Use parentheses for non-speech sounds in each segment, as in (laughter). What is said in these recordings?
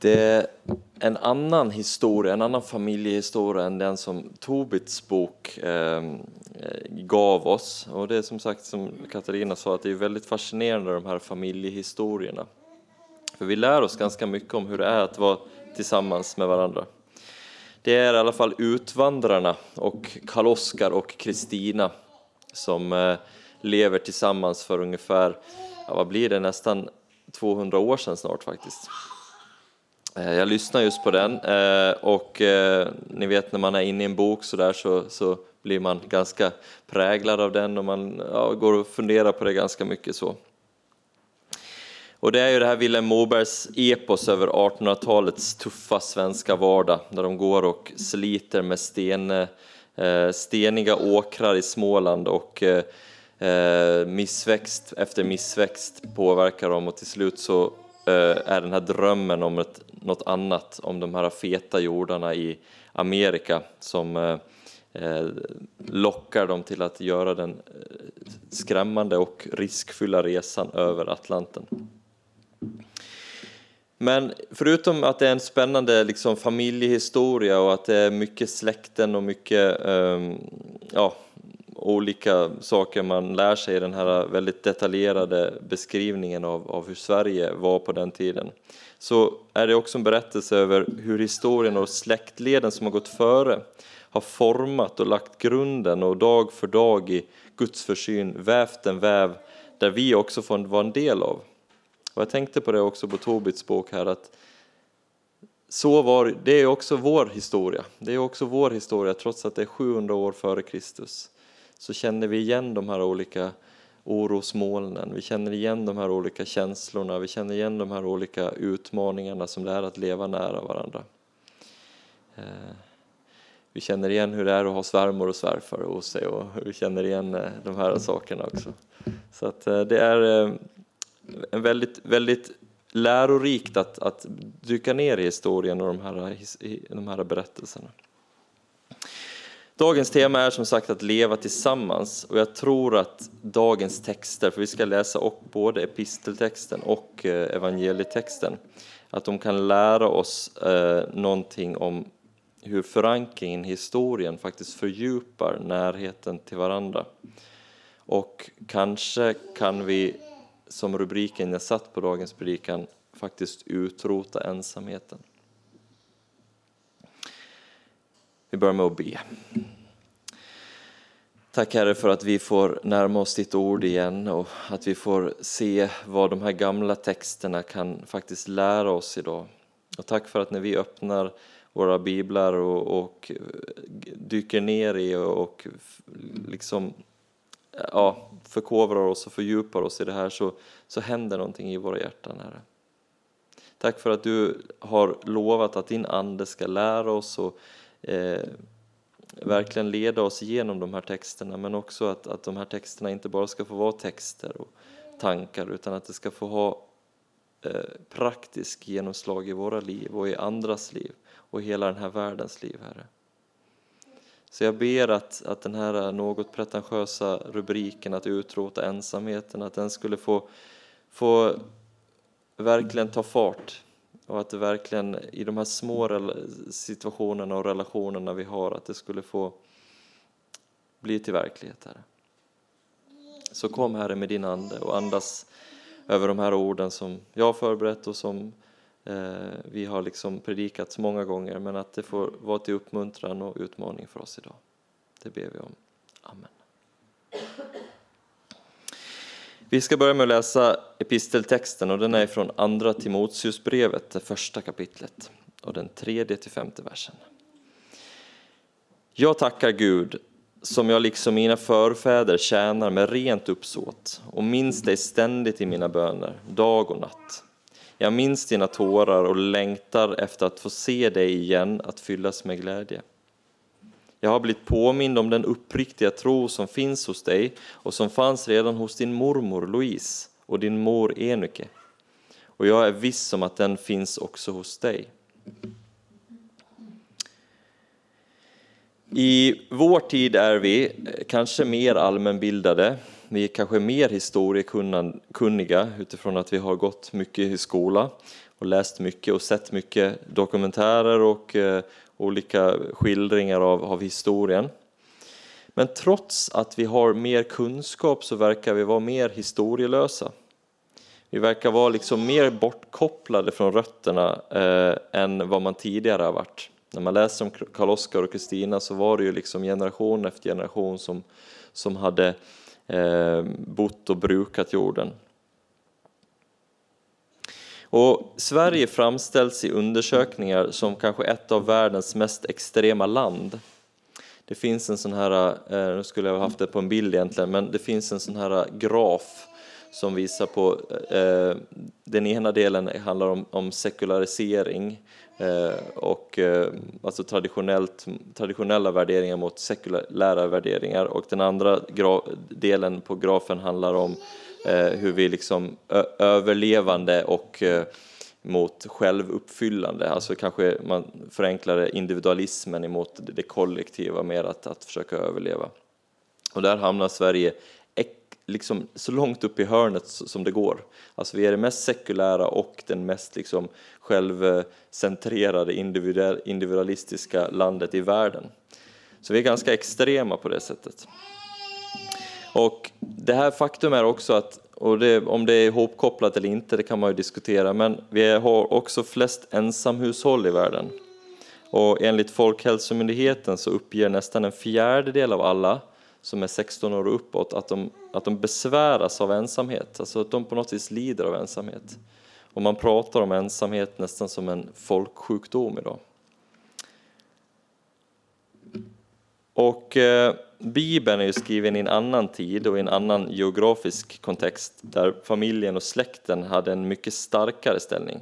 Det är en annan historia, en annan familjehistoria än den som Tobits bok ehm, eh, gav oss. Och det är som sagt, som Katarina sa, att det är väldigt fascinerande de här familjehistorierna. För vi lär oss ganska mycket om hur det är att vara tillsammans med varandra. Det är i alla fall Utvandrarna och Karl-Oskar och Kristina som eh, lever tillsammans för ungefär, ja, vad blir det, nästan 200 år sedan snart faktiskt. Eh, jag lyssnar just på den eh, och eh, ni vet när man är inne i en bok så där så, så blir man ganska präglad av den och man ja, går och funderar på det ganska mycket så. Och det är ju det här Vilhelm Mobergs epos över 1800-talets tuffa svenska vardag, där de går och sliter med sten, steniga åkrar i Småland och missväxt efter missväxt påverkar dem och till slut så Eh, är den här drömmen om ett, något annat, om de här feta jordarna i Amerika som eh, eh, lockar dem till att göra den skrämmande och riskfyllda resan över Atlanten. Men förutom att det är en spännande liksom, familjehistoria och att det är mycket släkten och mycket um, ja, olika saker man lär sig i den här väldigt detaljerade beskrivningen av, av hur Sverige var på den tiden så är det också en berättelse över hur historien och släktleden som har gått före har format och lagt grunden och dag för dag i Guds försyn vävt en väv där vi också får vara en del av. Och jag tänkte på det också på Tobits bok här att så var, det är också vår historia. Det är också vår historia trots att det är 700 år före Kristus. Så känner vi igen de här olika orosmolnen, vi känner igen de här olika känslorna, vi känner igen de här olika utmaningarna som det är att leva nära varandra. Eh, vi känner igen hur det är att ha svärmor och svärfar hos sig och vi känner igen eh, de här sakerna också. Så att eh, det är en väldigt, väldigt lärorikt att, att dyka ner i historien och de här, de här berättelserna. Dagens tema är som sagt att leva tillsammans och jag tror att dagens texter, för vi ska läsa både episteltexten och eh, evangelietexten, att de kan lära oss eh, någonting om hur förankringen i historien faktiskt fördjupar närheten till varandra. Och kanske kan vi som rubriken jag satt på dagens predikan faktiskt utrota ensamheten. Vi börjar med att be. Tack Herre för att vi får närma oss ditt ord igen och att vi får se vad de här gamla texterna kan faktiskt lära oss idag. Och tack för att när vi öppnar våra biblar och, och dyker ner i och liksom ja, förkovrar oss och fördjupar oss i det här så, så händer någonting i våra hjärtan, Herre. Tack för att du har lovat att din Ande ska lära oss och eh, verkligen leda oss igenom de här texterna men också att, att de här texterna inte bara ska få vara texter och tankar utan att det ska få ha eh, praktisk genomslag i våra liv och i andras liv och i hela den här världens liv, Herre. Så jag ber att, att den här något pretentiösa rubriken att utrota ensamheten, att den skulle få, få verkligen ta fart och att det verkligen i de här små situationerna och relationerna vi har, att det skulle få bli till verklighet, Herre. Så kom Herre med din Ande och andas över de här orden som jag har förberett och som Eh, vi har liksom predikat så många gånger, men att det får vara till uppmuntran och utmaning för oss idag. Det ber vi om. Amen. Vi ska börja med att läsa episteltexten och den är från Andra Timoteusbrevet, det första kapitlet och den tredje till femte versen. Jag tackar Gud som jag liksom mina förfäder tjänar med rent uppsåt och minns dig ständigt i mina böner, dag och natt. Jag minns dina tårar och längtar efter att få se dig igen, att fyllas med glädje. Jag har blivit påmind om den uppriktiga tro som finns hos dig och som fanns redan hos din mormor Louise och din mor Enuke. Och jag är viss om att den finns också hos dig. I vår tid är vi eh, kanske mer allmänbildade vi är kanske mer historiekunniga utifrån att vi har gått mycket i skola och läst mycket och sett mycket dokumentärer och eh, olika skildringar av, av historien. Men trots att vi har mer kunskap så verkar vi vara mer historielösa. Vi verkar vara liksom mer bortkopplade från rötterna eh, än vad man tidigare har varit. När man läser om Karl-Oskar och Kristina så var det ju liksom generation efter generation som, som hade eh, bott och brukat jorden. Och Sverige framställs i undersökningar som kanske ett av världens mest extrema land. Det finns en sån här, eh, nu skulle jag ha haft det på en bild egentligen, men det finns en sån här graf som visar på, eh, den ena delen handlar om, om sekularisering eh, och eh, alltså traditionellt, traditionella värderingar mot sekulära värderingar och den andra delen på grafen handlar om Eh, hur vi liksom överlevande och eh, mot självuppfyllande, alltså kanske man förenklar individualismen emot det kollektiva mer att, att försöka överleva. Och där hamnar Sverige liksom så långt upp i hörnet som det går. Alltså vi är det mest sekulära och den mest liksom självcentrerade individualistiska landet i världen. Så vi är ganska extrema på det sättet. Och det här faktum är också att, och det, om det är ihopkopplat eller inte, det kan man ju diskutera, men vi har också flest ensamhushåll i världen. Och enligt Folkhälsomyndigheten så uppger nästan en fjärdedel av alla som är 16 år och uppåt att de, att de besväras av ensamhet, alltså att de på något vis lider av ensamhet. Och man pratar om ensamhet nästan som en folksjukdom idag. Och eh, Bibeln är ju skriven i en annan tid och i en annan geografisk kontext där familjen och släkten hade en mycket starkare ställning.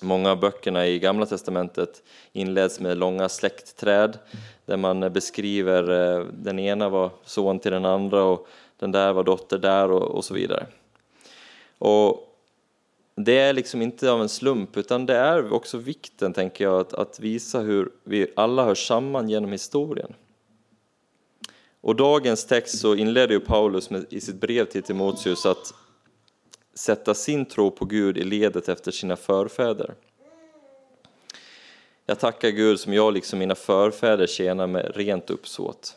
Många av böckerna i Gamla Testamentet inleds med långa släktträd där man beskriver eh, den ena var son till den andra och den där var dotter där och, och så vidare. Och det är liksom inte av en slump utan det är också vikten, tänker jag, att, att visa hur vi alla hör samman genom historien. Och dagens text så inleder ju Paulus med, i sitt brev till Timoteus att sätta sin tro på Gud i ledet efter sina förfäder. Jag tackar Gud som jag liksom mina förfäder tjänar med rent uppsåt.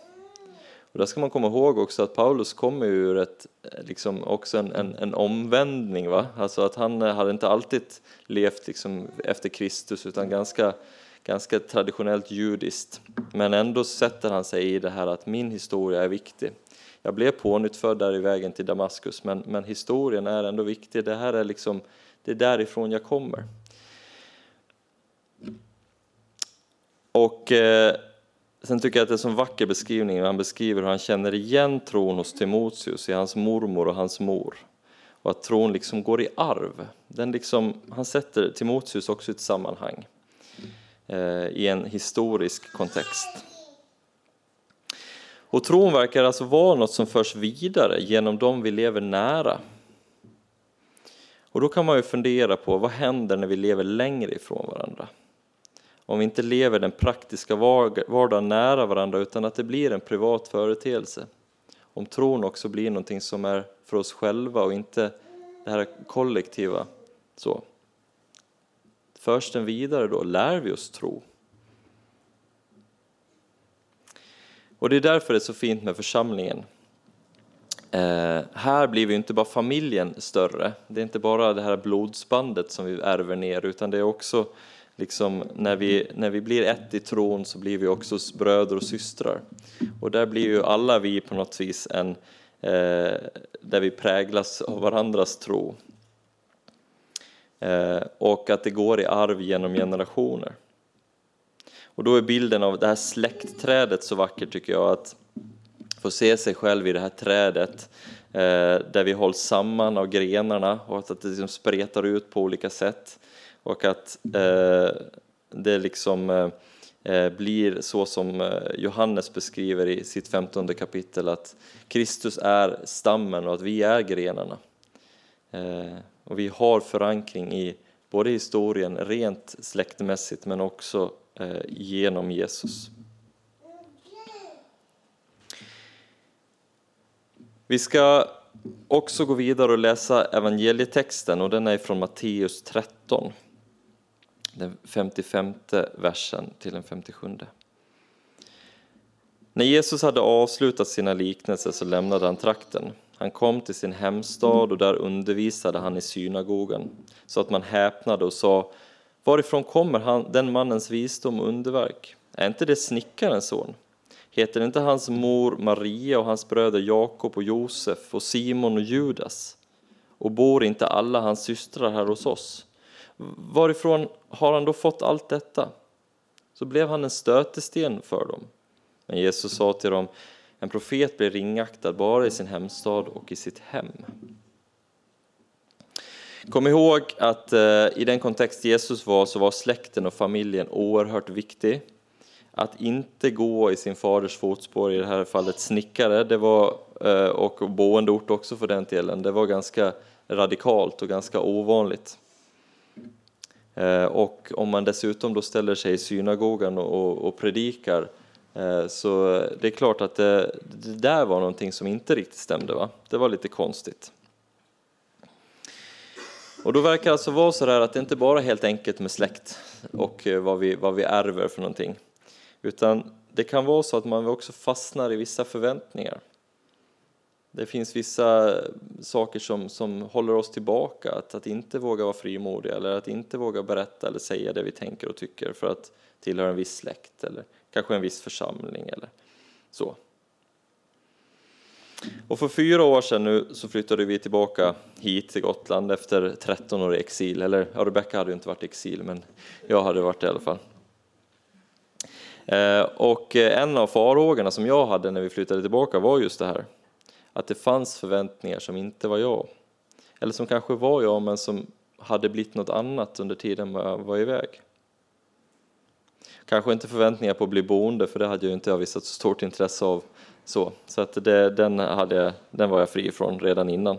Och där ska man komma ihåg också att Paulus kommer ur ett, liksom också en, en, en omvändning. Va? Alltså att han hade inte alltid levt liksom efter Kristus utan ganska, ganska traditionellt judiskt. Men ändå sätter han sig i det här att min historia är viktig. Jag blev pånyttfödd där i vägen till Damaskus men, men historien är ändå viktig. Det här är liksom, det är därifrån jag kommer. Och eh, sen tycker jag att det är en så vacker beskrivning han beskriver hur han känner igen tron hos Timoteus i hans mormor och hans mor. Och att tron liksom går i arv. Den liksom, han sätter Timoteus också i ett sammanhang Eh, i en historisk kontext. Och tron verkar alltså vara något som förs vidare genom dem vi lever nära. Och då kan man ju fundera på vad händer när vi lever längre ifrån varandra? Om vi inte lever den praktiska vardagen nära varandra utan att det blir en privat företeelse. Om tron också blir någonting som är för oss själva och inte det här kollektiva. Så. Förs den vidare då? Lär vi oss tro? Och det är därför det är så fint med församlingen. Eh, här blir vi inte bara familjen större, det är inte bara det här blodsbandet som vi ärver ner utan det är också liksom, när, vi, när vi blir ett i tron så blir vi också bröder och systrar. Och där blir ju alla vi på något vis en, eh, där vi präglas av varandras tro. Eh, och att det går i arv genom generationer. Och då är bilden av det här släktträdet så vacker tycker jag, att få se sig själv i det här trädet eh, där vi hålls samman av grenarna och att det liksom spretar ut på olika sätt och att eh, det liksom blir så som Johannes beskriver i sitt femtonde kapitel att Kristus är stammen och att vi är grenarna. Och vi har förankring i både historien rent släktmässigt men också eh, genom Jesus. Vi ska också gå vidare och läsa evangelietexten och den är från Matteus 13. Den 55 versen till den 57. När Jesus hade avslutat sina liknelser så lämnade han trakten. Han kom till sin hemstad och där undervisade han i synagogan så att man häpnade och sa Varifrån kommer han, den mannens visdom och underverk? Är inte det snickarens son? Heter inte hans mor Maria och hans bröder Jakob och Josef och Simon och Judas? Och bor inte alla hans systrar här hos oss? Varifrån har han då fått allt detta? Så blev han en stötesten för dem. Men Jesus sa till dem, en profet blir ringaktad bara i sin hemstad och i sitt hem. Kom ihåg att eh, i den kontext Jesus var så var släkten och familjen oerhört viktig. Att inte gå i sin faders fotspår, i det här fallet snickare, det var, eh, och boendeort också för den delen, det var ganska radikalt och ganska ovanligt. Eh, och om man dessutom då ställer sig i synagogan och, och predikar Eh, Eh, så det är klart att det, det, där var någonting som inte riktigt stämde. Va? Det var lite konstigt. Och då verkar det alltså vara så att det inte bara är helt enkelt med släkt och eh, vad vi, vad vi ärver för någonting. Utan det kan vara så att man också fastnar i vissa förväntningar. Det finns vissa saker som, som håller oss tillbaka, att, att inte våga vara frimodiga eller att inte våga berätta eller säga det vi tänker och tycker för att tillhöra en viss släkt eller kanske en viss församling eller så. Och för fyra år sedan nu så flyttade vi tillbaka hit till Gotland efter 13 år i exil. Eller ja, Rebecka hade ju inte varit i exil, men jag hade varit det i alla fall. Eh, och en av farhågorna som jag hade när vi flyttade tillbaka var just det här. Att det fanns förväntningar som inte var jag. Eller som kanske var jag, men som hade blivit något annat under tiden jag var iväg. Kanske inte förväntningar på att bli boende, för det hade jag inte visat så stort intresse av. Så, så att det, den, hade, den var jag fri ifrån redan innan.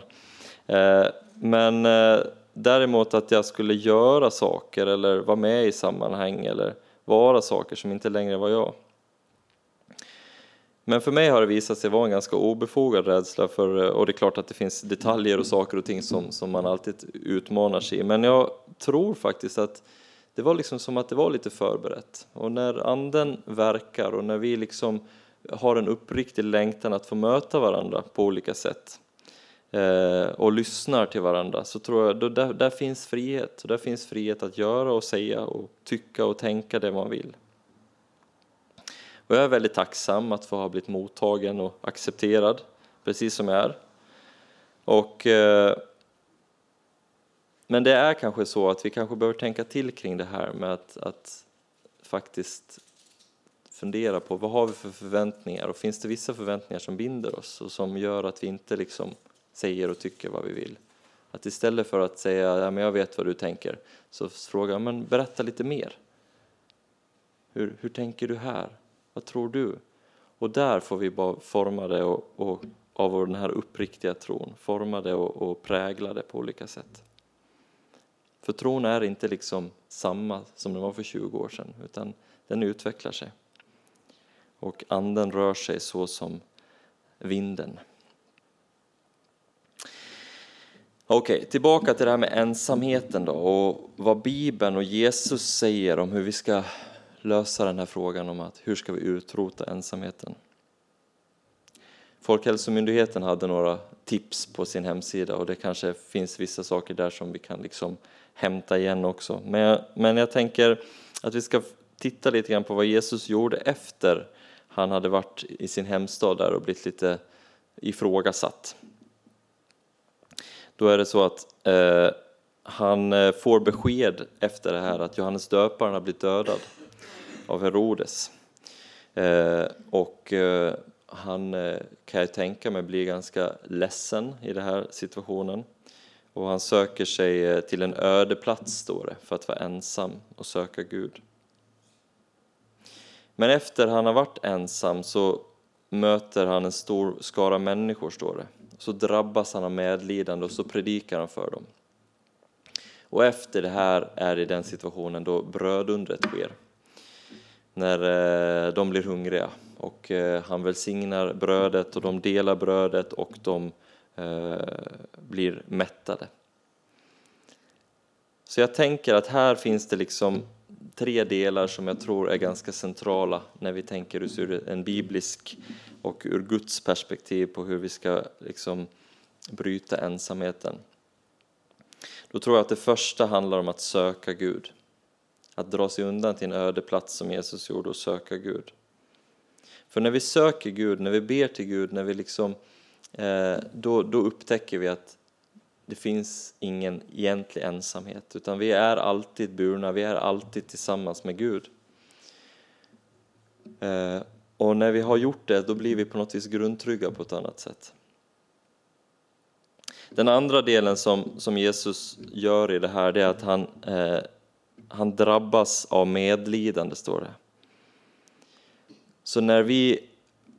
Eh, men eh, däremot att jag skulle göra saker eller vara med i sammanhang eller vara saker som inte längre var jag. Men för mig har det visat sig vara en ganska obefogad rädsla för, eh, och det är klart att det finns detaljer och saker och ting som, som man alltid utmanar sig i. Men jag tror faktiskt att det var liksom som att det var lite förberett. Och när anden verkar och när vi liksom har en uppriktig längtan att få möta varandra på olika sätt eh, och lyssnar till varandra så tror jag då där, där finns frihet. Och där finns frihet att göra och säga och tycka och tänka det man vill. Och jag är väldigt tacksam att få ha blivit mottagen och accepterad precis som jag är. Och eh, men det är kanske så att vi kanske behöver tänka till kring det här med att, att faktiskt fundera på vad har vi för förväntningar och finns det vissa förväntningar som binder oss och som gör att vi inte liksom säger och tycker vad vi vill. Att istället för att säga ja, men jag vet vad du tänker så fråga men berätta lite mer. Hur, hur tänker du här? Vad tror du? Och där får vi bara forma det och, och, av den här uppriktiga tron, forma det och, och prägla det på olika sätt. För tron är inte liksom samma som den var för 20 år sedan, utan den utvecklar sig. Och anden rör sig så som vinden. Okej, okay, tillbaka till det här med ensamheten då och vad Bibeln och Jesus säger om hur vi ska lösa den här frågan om att hur ska vi utrota ensamheten. Folkhälsomyndigheten hade några tips på sin hemsida och det kanske finns vissa saker där som vi kan liksom hämta igen också. Men jag, men jag tänker att vi ska titta lite grann på vad Jesus gjorde efter han hade varit i sin hemstad där och blivit lite ifrågasatt. Då är det så att eh, han eh, får besked efter det här att Johannes döparen har blivit dödad av Herodes. Eh, och eh, han eh, kan jag tänka mig blir ganska ledsen i den här situationen. Och han söker sig eh, till en öde plats, står det, för att vara ensam och söka Gud. Men efter han har varit ensam så möter han en stor skara människor, står det. Så drabbas han av medlidande och så predikar han för dem. Och efter det här är i den situationen då brödundret sker. när eh, de blir hungriga. Och eh, han välsignar brödet och de delar brödet och de Eh, blir mättade. Så jag tänker att här finns det liksom tre delar som jag tror är ganska centrala när vi tänker ur en biblisk och ur Guds perspektiv på hur vi ska liksom bryta ensamheten. Då tror jag att det första handlar om att söka Gud. Att dra sig undan till en öde plats som Jesus gjorde och söka Gud. För när vi söker Gud, när vi ber till Gud, när vi liksom, eh, Eh, då, då upptäcker vi att det finns ingen egentlig ensamhet, utan vi är alltid burna, vi är alltid tillsammans med Gud. Eh, och när vi har gjort det, då blir vi på något vis grundtrygga på ett annat sätt. Den andra delen som, som Jesus gör i det här, det är att han, eh, han drabbas av medlidande, står det. Så när vi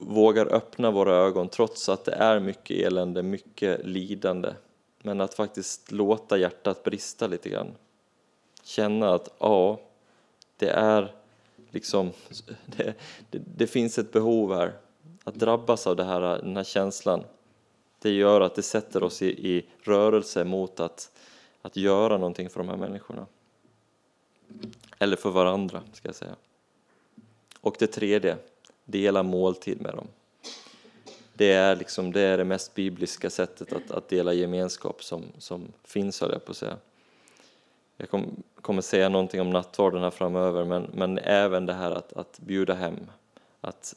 vågar öppna våra ögon, trots att det är mycket elände, mycket lidande, men att faktiskt låta hjärtat brista lite grann. Känna att ja, det är liksom, (laughs) det, det, det, finns ett behov här. Att drabbas av det här, den här känslan, det gör att det sätter oss i, i rörelse mot att, att göra någonting för de här människorna. Eller för varandra, ska jag säga. Och det tredje, dela måltid med dem det är, liksom, det är det mest bibliska sättet att, att dela gemenskap som, som finns, höll jag på att säga. Jag kom, kommer säga någonting om nattvarden här framöver, men, men även det här att, att bjuda hem, att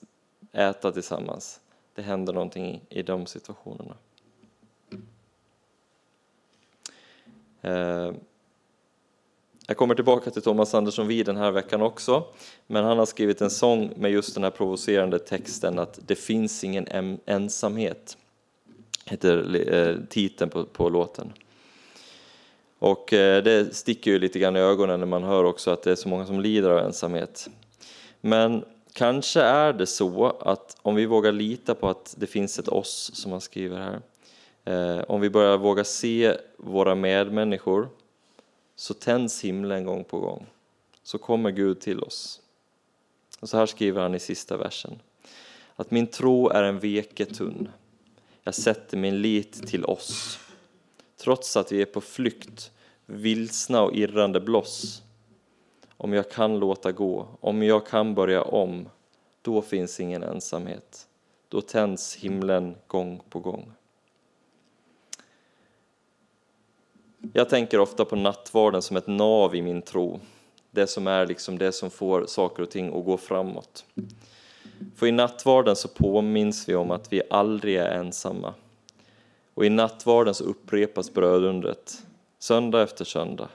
äta tillsammans. Det händer någonting i, i de situationerna. Eh, jag kommer tillbaka till Thomas Andersson Vid den här veckan också, men han har skrivit en sång med just den här provocerande texten att det finns ingen ensamhet, heter eh, titeln på, på låten. Och eh, det sticker ju lite grann i ögonen när man hör också att det är så många som lider av ensamhet. Men kanske är det så att om vi vågar lita på att det finns ett oss, som han skriver här, eh, om vi börjar våga se våra medmänniskor så tänds himlen gång på gång. Så kommer Gud till oss. Och så här skriver han i sista versen. Att min tro är en veke tunn. Jag sätter min lit till oss. Trots att vi är på flykt, vilsna och irrande bloss. Om jag kan låta gå, om jag kan börja om, då finns ingen ensamhet. Då tänds himlen gång på gång. Jag tänker ofta på nattvarden som ett nav i min tro. Det som är liksom det som får saker och ting att gå framåt. För i nattvarden så påminns vi om att vi aldrig är ensamma. Och i nattvarden så upprepas brödundret, söndag efter söndag.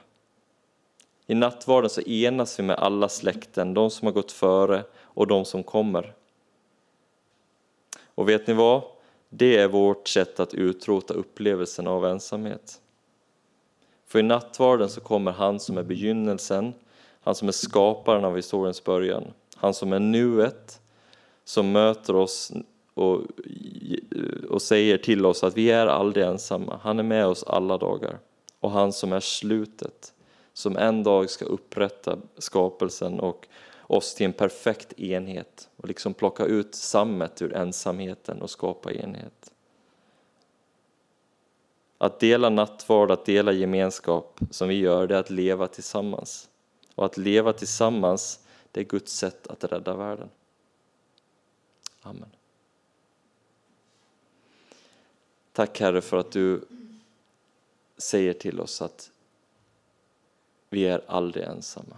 I nattvarden så enas vi med alla släkten, de som har gått före och de som kommer. Och vet ni vad? Det är vårt sätt att utrota upplevelsen av ensamhet. För i nattvarden så kommer han som är begynnelsen, han som är skaparen av historiens början, han som är nuet, som möter oss och, och säger till oss att vi är aldrig ensamma. Han är med oss alla dagar. Och han som är slutet, som en dag ska upprätta skapelsen och oss till en perfekt enhet och liksom plocka ut sammet ur ensamheten och skapa enhet. Att dela nattvard, att dela gemenskap som vi gör, det är att leva tillsammans. Och att leva tillsammans, det är Guds sätt att rädda världen. Amen. Tack Herre för att du säger till oss att vi är aldrig ensamma.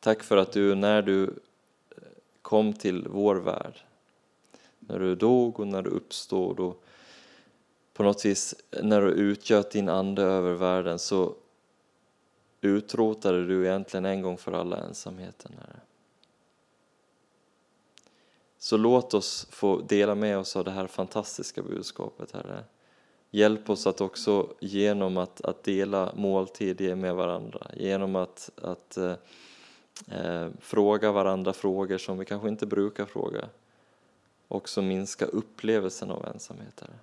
Tack för att du när du kom till vår värld när du dog och när du uppstod och på något vis när du utgöt din ande över världen så utrotade du egentligen en gång för alla ensamheten. Herre. Så låt oss få dela med oss av det här fantastiska budskapet, Herre. Hjälp oss att också genom att, att dela måltid med varandra, genom att, att eh, eh, fråga varandra frågor som vi kanske inte brukar fråga, också minska upplevelsen av ensamhet. Herre.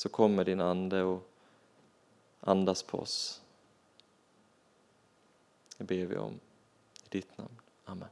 så kommer din Ande och andas på oss. Det ber vi om i ditt namn. Amen.